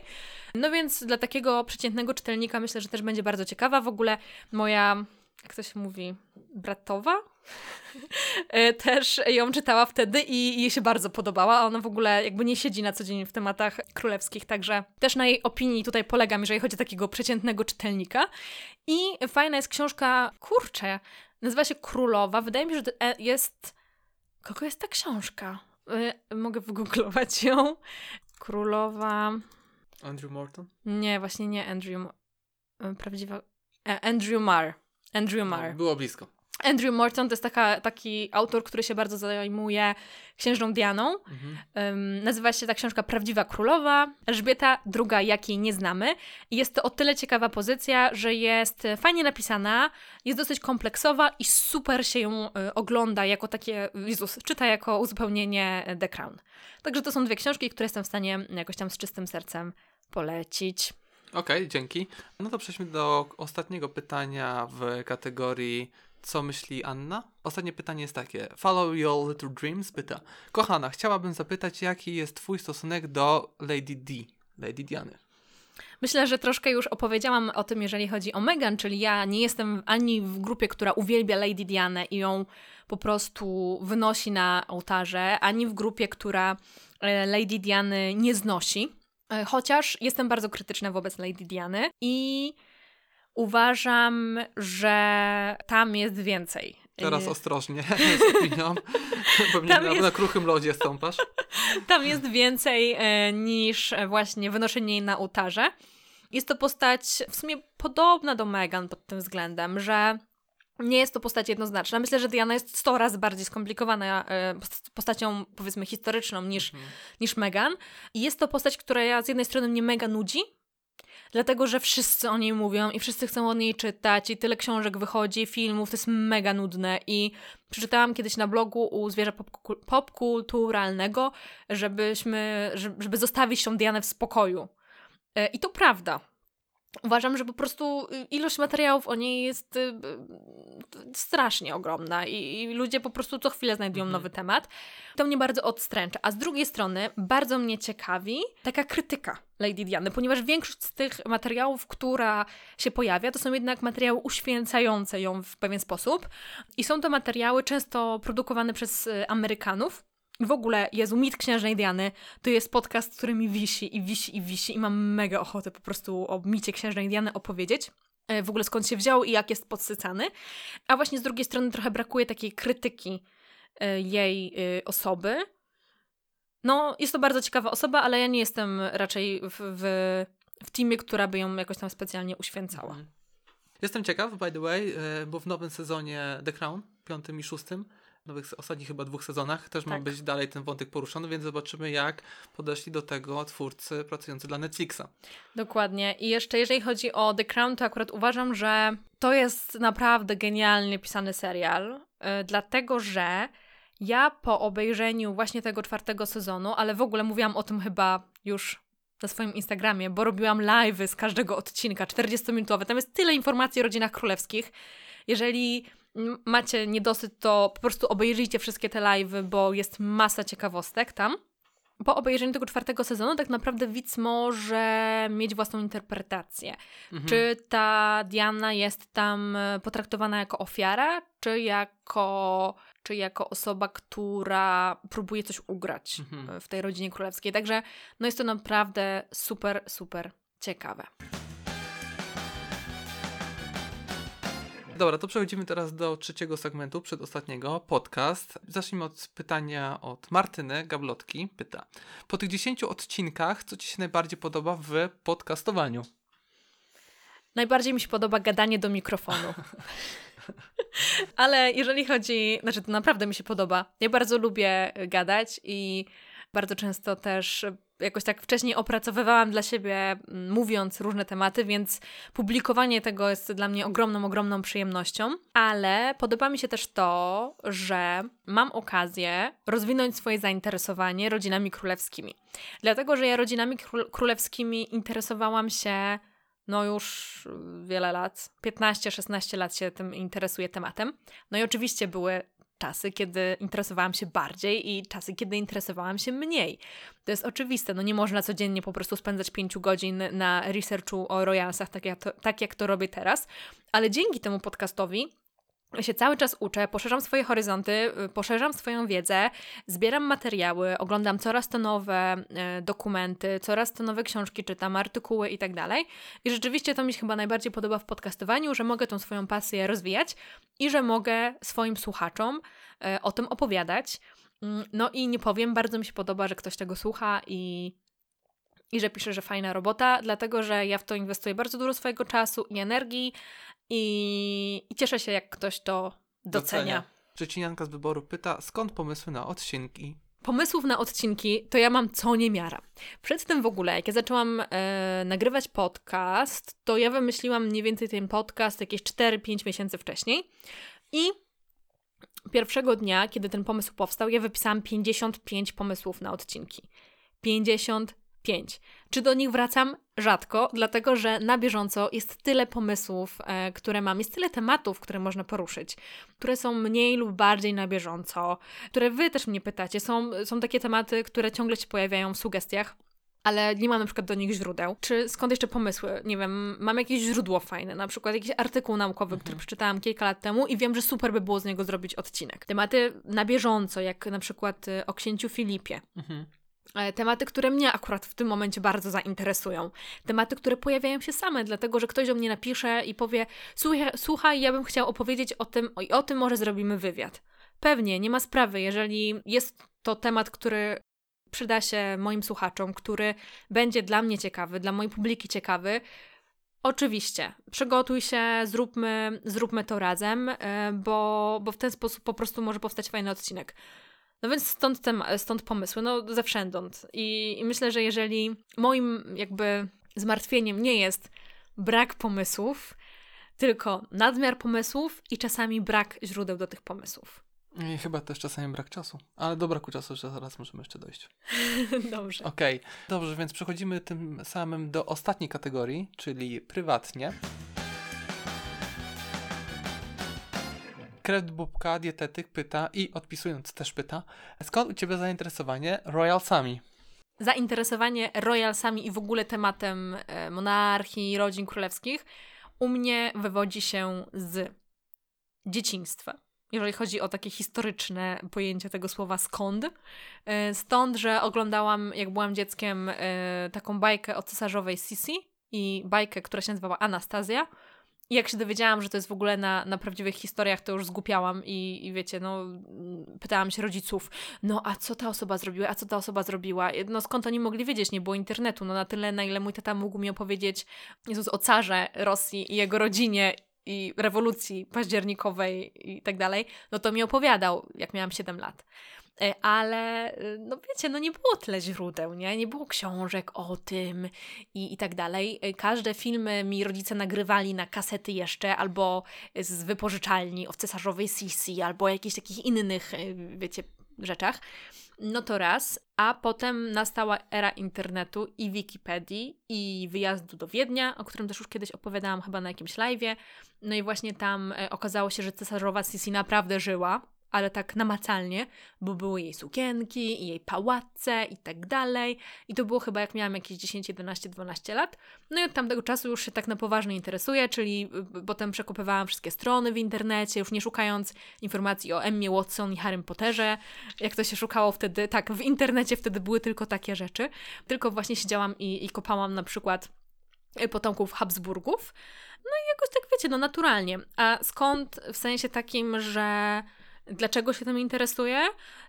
No więc dla takiego przeciętnego czytelnika myślę, że też będzie bardzo ciekawa. W ogóle moja, jak to się mówi, bratowa? [LAUGHS] E, też ją czytała wtedy i jej się bardzo podobała. Ona w ogóle jakby nie siedzi na co dzień w tematach królewskich, także też na jej opinii tutaj polegam, jeżeli chodzi o takiego przeciętnego czytelnika. I fajna jest książka, kurczę, nazywa się Królowa. Wydaje mi się, że e, jest... Kogo jest ta książka? E, mogę wygooglować ją. Królowa... Andrew Morton? Nie, właśnie nie Andrew. Prawdziwa... Andrew Marr. Andrew Marr. No, było blisko. Andrew Morton to jest taka, taki autor, który się bardzo zajmuje księżną Dianą. Mhm. Um, nazywa się ta książka Prawdziwa Królowa. Elżbieta II, jakiej nie znamy. I jest to o tyle ciekawa pozycja, że jest fajnie napisana, jest dosyć kompleksowa i super się ją y, ogląda jako takie, Jezus, czyta jako uzupełnienie The Crown. Także to są dwie książki, które jestem w stanie jakoś tam z czystym sercem polecić. Okej, okay, dzięki. No to przejdźmy do ostatniego pytania w kategorii co myśli Anna? Ostatnie pytanie jest takie. Follow Your Little Dreams pyta. Kochana, chciałabym zapytać, jaki jest Twój stosunek do Lady D, Lady Diany? Myślę, że troszkę już opowiedziałam o tym, jeżeli chodzi o Meghan, czyli ja nie jestem ani w grupie, która uwielbia Lady Dianę i ją po prostu wynosi na ołtarze, ani w grupie, która e, Lady Diany nie znosi. E, chociaż jestem bardzo krytyczna wobec Lady Diany i uważam, że tam jest więcej. Teraz ostrożnie [LAUGHS] z [LAUGHS] opinią. Pewnie na, jest... na kruchym lodzie stąpasz. [LAUGHS] Tam jest więcej e, niż właśnie wynoszenie jej na ołtarze. Jest to postać w sumie podobna do Megan pod tym względem, że nie jest to postać jednoznaczna. Myślę, że Diana jest 100 razy bardziej skomplikowana e, postacią, powiedzmy, historyczną niż, mhm. niż Megan. I jest to postać, która z jednej strony mnie mega nudzi, dlatego że wszyscy o niej mówią i wszyscy chcą o niej czytać i tyle książek wychodzi, filmów, to jest mega nudne i przeczytałam kiedyś na blogu u Zwierza Popkulturalnego, żebyśmy, żeby zostawić tą Dianę w spokoju. E, I to prawda. Uważam, że po prostu y, ilość materiałów o niej jest y, y, strasznie ogromna i, ludzie po prostu co chwilę znajdują mhm. nowy temat. To mnie bardzo odstręcza. A z drugiej strony bardzo mnie ciekawi taka krytyka Lady Diany, ponieważ większość z tych materiałów, która się pojawia, to są jednak materiały uświęcające ją w pewien sposób i są to materiały często produkowane przez Amerykanów, w ogóle, Jezu, mit Księżnej Diany to jest podcast, który mi wisi i wisi i wisi i mam mega ochotę po prostu o micie Księżnej Diany opowiedzieć. E, w ogóle skąd się wziął i jak jest podsycany. A właśnie z drugiej strony trochę brakuje takiej krytyki e, jej e, osoby. No, jest to bardzo ciekawa osoba, ale ja nie jestem raczej w, w, w teamie, która by ją jakoś tam specjalnie uświęcała. Mhm. Jestem ciekaw, by the way, bo w nowym sezonie The Crown, piątym i szóstym, nowych, ostatnich chyba dwóch sezonach też tak. ma być dalej ten wątek poruszony, więc zobaczymy jak podeszli do tego twórcy pracujący dla Netflixa. Dokładnie. I jeszcze jeżeli chodzi o The Crown, to akurat uważam, że to jest naprawdę genialnie pisany serial, yy, dlatego że ja po obejrzeniu właśnie tego czwartego sezonu, ale w ogóle mówiłam o tym chyba już na swoim Instagramie, bo robiłam live'y z każdego odcinka, 40-minutowe. Tam jest tyle informacji o rodzinach królewskich. Jeżeli macie niedosyt, to po prostu obejrzyjcie wszystkie te live'y, bo jest masa ciekawostek tam. Po obejrzeniu tego czwartego sezonu tak naprawdę widz może mieć własną interpretację. Mhm. Czy ta Diana jest tam potraktowana jako ofiara, czy jako, czy jako osoba, która próbuje coś ugrać mhm. w tej rodzinie królewskiej. Także no jest to naprawdę super, super ciekawe. Dobra, to przechodzimy teraz do trzeciego segmentu, przedostatniego, podcast. Zacznijmy od pytania od Martyny Gablotki. Pyta, po tych 10 odcinkach, co Ci się najbardziej podoba w podcastowaniu? Najbardziej mi się podoba gadanie do mikrofonu. [LAUGHS] Ale jeżeli chodzi, znaczy to naprawdę mi się podoba. Ja bardzo lubię gadać i bardzo często też jakoś tak wcześniej opracowywałam dla siebie, mm, mówiąc różne tematy, więc publikowanie tego jest dla mnie ogromną, ogromną przyjemnością. Ale podoba mi się też to, że mam okazję rozwinąć swoje zainteresowanie rodzinami królewskimi. Dlatego, że ja rodzinami królewskimi interesowałam się no już wiele lat, 15-16 lat się tym interesuję tematem. No i oczywiście były czasy, kiedy interesowałam się bardziej i czasy, kiedy interesowałam się mniej. To jest oczywiste, no nie można codziennie po prostu spędzać pięciu godzin na researchu o royalsach, tak jak to, tak jak to robię teraz, ale dzięki temu podcastowi się cały czas uczę, poszerzam swoje horyzonty, y, poszerzam swoją wiedzę, zbieram materiały, oglądam coraz to nowe y, dokumenty, coraz to nowe książki czytam, artykuły i tak dalej. I rzeczywiście to mi się chyba najbardziej podoba w podcastowaniu, że mogę tą swoją pasję rozwijać i że mogę swoim słuchaczom y, o tym opowiadać. Mm, no i nie powiem, bardzo mi się podoba, że ktoś tego słucha i i że pisze, że fajna robota, dlatego że ja w to inwestuję bardzo dużo swojego czasu i energii, i, i cieszę się, jak ktoś to docenia. docenia. z wyboru pyta, skąd pomysły na odcinki? Pomysłów na odcinki to ja mam co niemiara. Przed tym w ogóle, jak ja zaczęłam e, nagrywać podcast, to ja wymyśliłam mniej więcej ten podcast jakieś 4-5 miesięcy wcześniej. I pierwszego dnia, kiedy ten pomysł powstał, ja wypisałam 55 pomysłów na odcinki. 50 5. Czy do nich wracam? Rzadko, dlatego że na bieżąco jest tyle pomysłów, e, które mam, jest tyle tematów, które można poruszyć, które są mniej lub bardziej na bieżąco, które Wy też mnie pytacie. Są, są takie tematy, które ciągle się pojawiają w sugestiach ale nie mam na przykład do nich źródeł. Czy skąd jeszcze pomysły? Nie wiem, mam jakieś źródło fajne, na przykład jakiś artykuł naukowy, mhm. który przeczytałam kilka lat temu i wiem, że super by było z niego zrobić odcinek. Tematy na bieżąco, jak na przykład y, o księciu Filipie. Mhm tematy, które mnie akurat w tym momencie bardzo zainteresują. Tematy, które pojawiają się same, dlatego że ktoś do mnie napisze i powie: Słuchaj, słuchaj ja bym chciał opowiedzieć o tym, i o tym może zrobimy wywiad. Pewnie, nie ma sprawy, jeżeli jest to temat, który przyda się moim słuchaczom, który będzie dla mnie ciekawy, dla mojej publiki ciekawy. Oczywiście, przygotuj się, zróbmy, zróbmy to razem, e, bo, bo w ten sposób po prostu może powstać fajny odcinek. No więc stąd, tem, stąd pomysły, no zewsządąd. I, I myślę, że jeżeli moim jakby zmartwieniem nie jest brak pomysłów, tylko nadmiar pomysłów i czasami brak źródeł do tych pomysłów. I chyba też czasami brak czasu, ale do braku czasu że zaraz możemy jeszcze dojść. [LAUGHS] Dobrze. Okej, okay. dobrze, więc przechodzimy tym samym do ostatniej kategorii, czyli prywatnie. Krew Bubka, dietetyk, pyta i odpisując też pyta, skąd u Ciebie zainteresowanie royalsami? Zainteresowanie royalsami i w ogóle tematem e, monarchii, rodzin królewskich u mnie wywodzi się z dzieciństwa. Jeżeli chodzi o takie historyczne pojęcie tego słowa skąd. E, stąd, że oglądałam, jak byłam dzieckiem, e, taką bajkę o cesarzowej Sisi i bajkę, która się nazywała Anastazja i jak się dowiedziałam, że to jest w ogóle na, na prawdziwych historiach, to już zgłupiałam i, i wiecie, no pytałam się rodziców, no a co ta osoba zrobiła, a co ta osoba zrobiła? No skąd oni mogli wiedzieć? Nie było internetu, no na tyle, na ile mój tata mógł mi opowiedzieć Jezus, o carze Rosji i jego rodzinie i rewolucji październikowej i tak dalej, no to mi opowiadał, jak miałam 7 lat. E, ale e, no wiecie, no nie było tyle źródeł, nie? Nie było książek o tym i, i tak dalej. E, każde filmy mi rodzice nagrywali na kasety jeszcze, albo z wypożyczalni o cesarzowej Sisi, albo jakichś takich innych, wiecie, rzeczach. No to raz, a potem nastała era internetu i Wikipedii i wyjazdu do Wiednia, o którym też już kiedyś opowiadałam chyba na jakimś live'ie. No i właśnie tam okazało się, że cesarzowa Sisi naprawdę żyła ale tak namacalnie, bo były jej sukienki i jej pałace i tak dalej. I to było chyba jak miałam jakieś 10, 11, 12 lat. No i od tamtego czasu już się tak na poważnie interesuję, czyli y, potem przekopywałam wszystkie strony w internecie, już nie szukając informacji o Emmie Watson i Harrym Potterze, jak to się szukało wtedy. Tak, w internecie wtedy były tylko takie rzeczy. Tylko właśnie siedziałam i, i kopałam na przykład y, potomków Habsburgów. No i jakoś tak wiecie, no naturalnie. A skąd w sensie takim, że dlaczego się tym interesuję,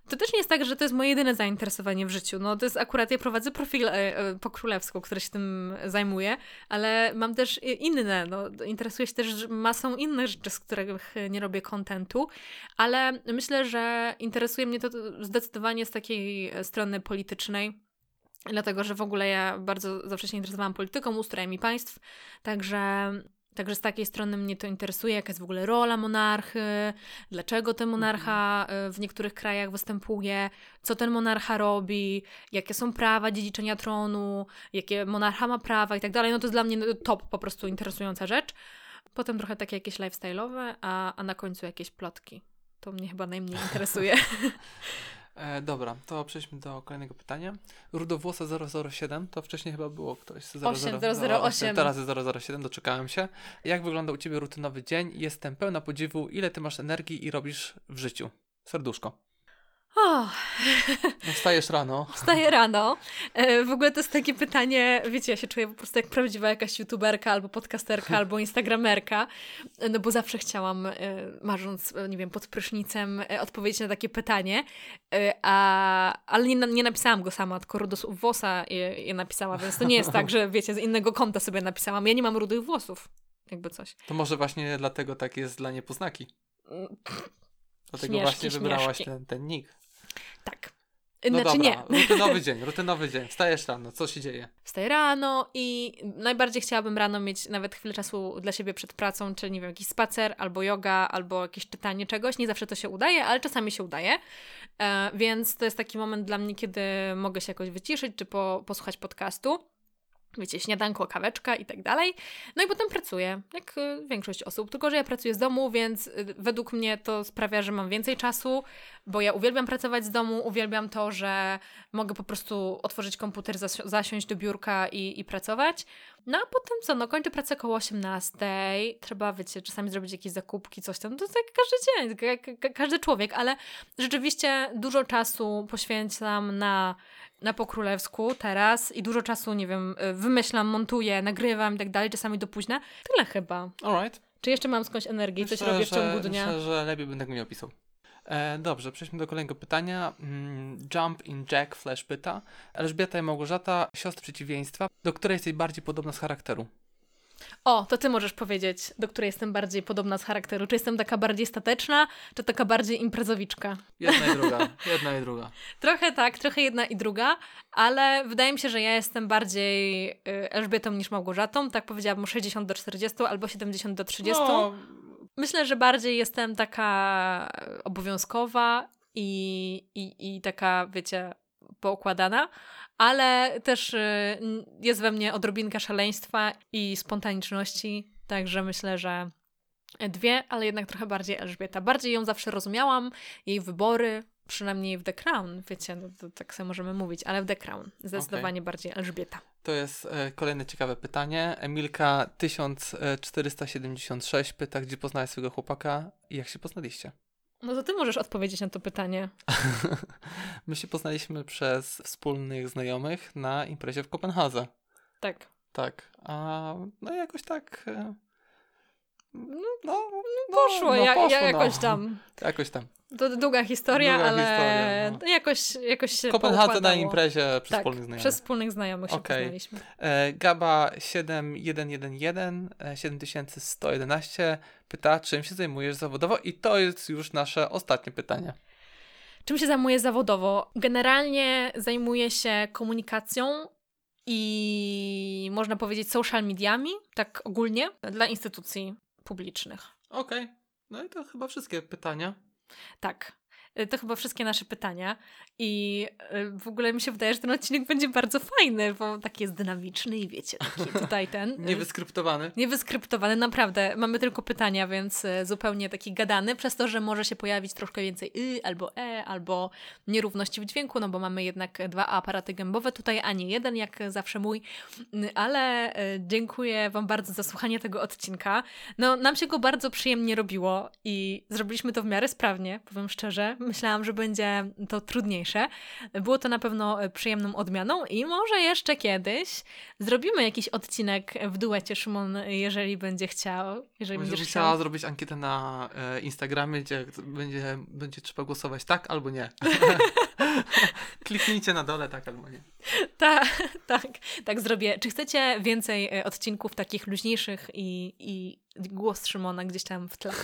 to też nie jest tak, że to jest moje jedyne zainteresowanie w życiu. No to jest akurat, ja prowadzę profil e, e, po królewsku, który się tym zajmuje, ale mam też inne, no interesuję się też masą innych rzeczy, z których nie robię kontentu, ale myślę, że interesuje mnie to zdecydowanie z takiej strony politycznej, dlatego że w ogóle ja bardzo zawsze się interesowałam polityką, ustrojem i państw, także Także z takiej strony mnie to interesuje, jaka jest w ogóle rola monarchy, dlaczego ten monarcha mhm. y, w niektórych krajach występuje, co ten monarcha robi, jakie są prawa dziedziczenia tronu, jakie monarcha ma prawa i tak dalej. No to jest dla mnie top po prostu interesująca rzecz. Potem trochę takie jakieś lifestyle'owe, a, a na końcu jakieś plotki. To mnie chyba najmniej interesuje. [LAUGHS] E, dobra, to przejdźmy do kolejnego pytania. Rudowłosa 007, to wcześniej chyba było ktoś z 008. 008. Teraz jest 007, doczekałem się. Jak wygląda u Ciebie rutynowy dzień? Jestem pełna podziwu, ile Ty masz energii i robisz w życiu? Serduszko. Oh. Wstajesz rano. [LAUGHS] Wstaję rano. E, w ogóle to jest takie pytanie, wiecie, ja się czuję po prostu jak prawdziwa jakaś youtuberka, albo podcasterka, [LAUGHS] albo instagramerka, no bo zawsze chciałam, e, marząc, e, nie wiem, pod prysznicem, odpowiedzieć na takie pytanie, a, ale nie, nie napisałam go sama, tylko Rudos Włosa je, je napisała, więc to nie jest tak, że [LAUGHS] wiecie, z innego konta sobie napisałam. Ja nie mam rudych włosów, jakby coś. To może właśnie dlatego tak jest dla niepoznaki. Mm, dlatego śmieszki, właśnie wybrałaś ten, ten nick. Tak. No znaczy dobra, nie. rutynowy dzień, [LAUGHS] rutynowy dzień. Wstajesz rano, co się dzieje? Wstaję rano i najbardziej chciałabym rano mieć nawet chwilę czasu dla siebie przed pracą, czy nie wiem, jakiś spacer, albo yoga, albo jakieś czytanie czegoś. Nie zawsze to się udaje, ale czasami się udaje. E, więc to jest taki moment dla mnie, kiedy mogę się jakoś wyciszyć, czy po, posłuchać podcastu wiecie, śniadanko, kaweczka i tak dalej. No i potem pracuję, jak y, większość osób, tylko że ja pracuję z domu, więc y, według mnie to sprawia, że mam więcej czasu, bo ja uwielbiam pracować z domu, uwielbiam to, że mogę po prostu otworzyć komputer, zasi zasiąść do biurka i, i pracować. No a potem co, no kończę pracę około 18, trzeba, wiecie, czasami zrobić jakieś zakupki, coś tam, to jest jak każdy dzień, każdy człowiek, ale rzeczywiście dużo czasu poświęcam na na pokrólewsku teraz i dużo czasu, nie wiem, y, wymyślam, montuję, nagrywam i tak dalej, czasami do późna. Tyle chyba. Alright. Czy jeszcze mam skądś energię i coś robię w ciągu dnia? Myślę, że lepiej bym tego nie opisał. E, dobrze, przejdźmy do kolejnego pytania. Mm, Jump in Jack Flash pyta. Elżbieta i Małgorzata, siostry przeciwieństwa, do której jesteś bardziej podobna z charakteru? O, to ty możesz powiedzieć, do której jestem bardziej podobna z charakteru. Czy jestem taka bardziej stateczna, czy taka bardziej imprezowiczka? Jedna i [LAUGHS] druga, jedna i druga. Trochę tak, trochę jedna i druga, ale wydaje mi się, że ja jestem bardziej y, Elżbietą niż Małgorzatą. Tak powiedziałabym 60 do 40 albo 70 do 30. No. Myślę, że bardziej jestem taka obowiązkowa i, i, i taka, wiecie, poukładana, ale też y, jest we mnie odrobinka szaleństwa i spontaniczności, także myślę, że dwie, ale jednak trochę bardziej Elżbieta. Bardziej ją zawsze rozumiałam, jej wybory, przynajmniej w The Crown, wiecie, no to tak sobie możemy mówić, ale w The Crown zdecydowanie okay. bardziej Elżbieta. To jest e, kolejne ciekawe pytanie. Emilka 1476 pyta, gdzie poznałeś swojego chłopaka i jak się poznaliście? No to ty możesz odpowiedzieć na to pytanie. [LAUGHS] My się poznaliśmy przez wspólnych znajomych na imprezie w Kopenhadze. Tak. Tak. A no jakoś tak. E, no, no, no poszło, no, ja, poszło, ja jakoś no. tam. [LAUGHS] Jakoś tam. To długa historia, długa ale historia, no. jakoś, jakoś się Kopenhadze na imprezie przez tak, wspólnych znajomych. przez wspólnych znajomych się okay. poznaliśmy. E, Gaba 7111 7111 pyta, czym się zajmujesz zawodowo i to jest już nasze ostatnie pytanie. Czym się zajmuję zawodowo? Generalnie zajmuję się komunikacją i można powiedzieć social mediami, tak ogólnie, dla instytucji publicznych. Okej. Okay. No i to chyba wszystkie pytania. Tak. Y, to chyba wszystkie nasze pytania. I y, w ogóle mi się wydaje, że ten odcinek będzie bardzo fajny, bo taki jest dynamiczny i wiecie, taki [LAUGHS] tutaj ten. Y, niewyskryptowany. Niewyskryptowany, naprawdę. Mamy tylko pytania, więc zupełnie taki gadany, przez to, że może się pojawić troszkę więcej y albo e, albo nierówności w dźwięku, no bo mamy jednak dwa aparaty gębowe tutaj, a nie jeden, jak zawsze mój. Ale dziękuję Wam bardzo za słuchanie tego odcinka. No, nam się go bardzo przyjemnie robiło i zrobiliśmy to w miarę sprawnie, powiem szczerze myślałam, że będzie to trudniejsze. Było to na pewno e, przyjemną odmianą i może jeszcze kiedyś zrobimy jakiś odcinek w duecie, Szymon, jeżeli będzie chciał. Jeżeli będziesz chciał. chciała zrobić ankietę na e, Instagramie, gdzie będzie, będzie trzeba głosować tak albo nie. [LAUGHS] Kliknijcie na dole tak albo nie. Tak, tak, tak zrobię. Czy chcecie więcej e, odcinków takich luźniejszych i, i głos Szymona gdzieś tam w tle? [LAUGHS]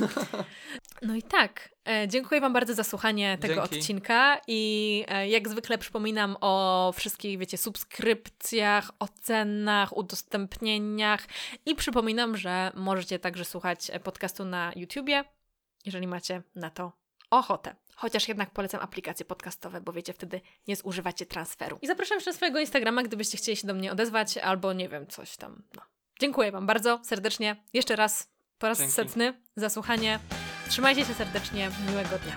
No i tak, e, dziękuję Wam bardzo za słuchanie tego Dzięki. odcinka i e, jak zwykle przypominam o wszystkich, wiecie, subskrypcjach, ocenach, udostępnieniach i przypominam, że możecie także słuchać podcastu na YouTubie, jeżeli macie na to ochotę. Chociaż jednak polecam aplikacje podcastowe, bo wiecie, wtedy nie zużywacie transferu. I zapraszam jeszcze na swojego Instagrama, gdybyście chcieli się do mnie odezwać, albo nie wiem, coś tam. No. Dziękuję Wam bardzo serdecznie. Jeszcze raz, po raz Dzięki. setny za słuchanie. Trzymajcie się serdecznie. Miłego dnia.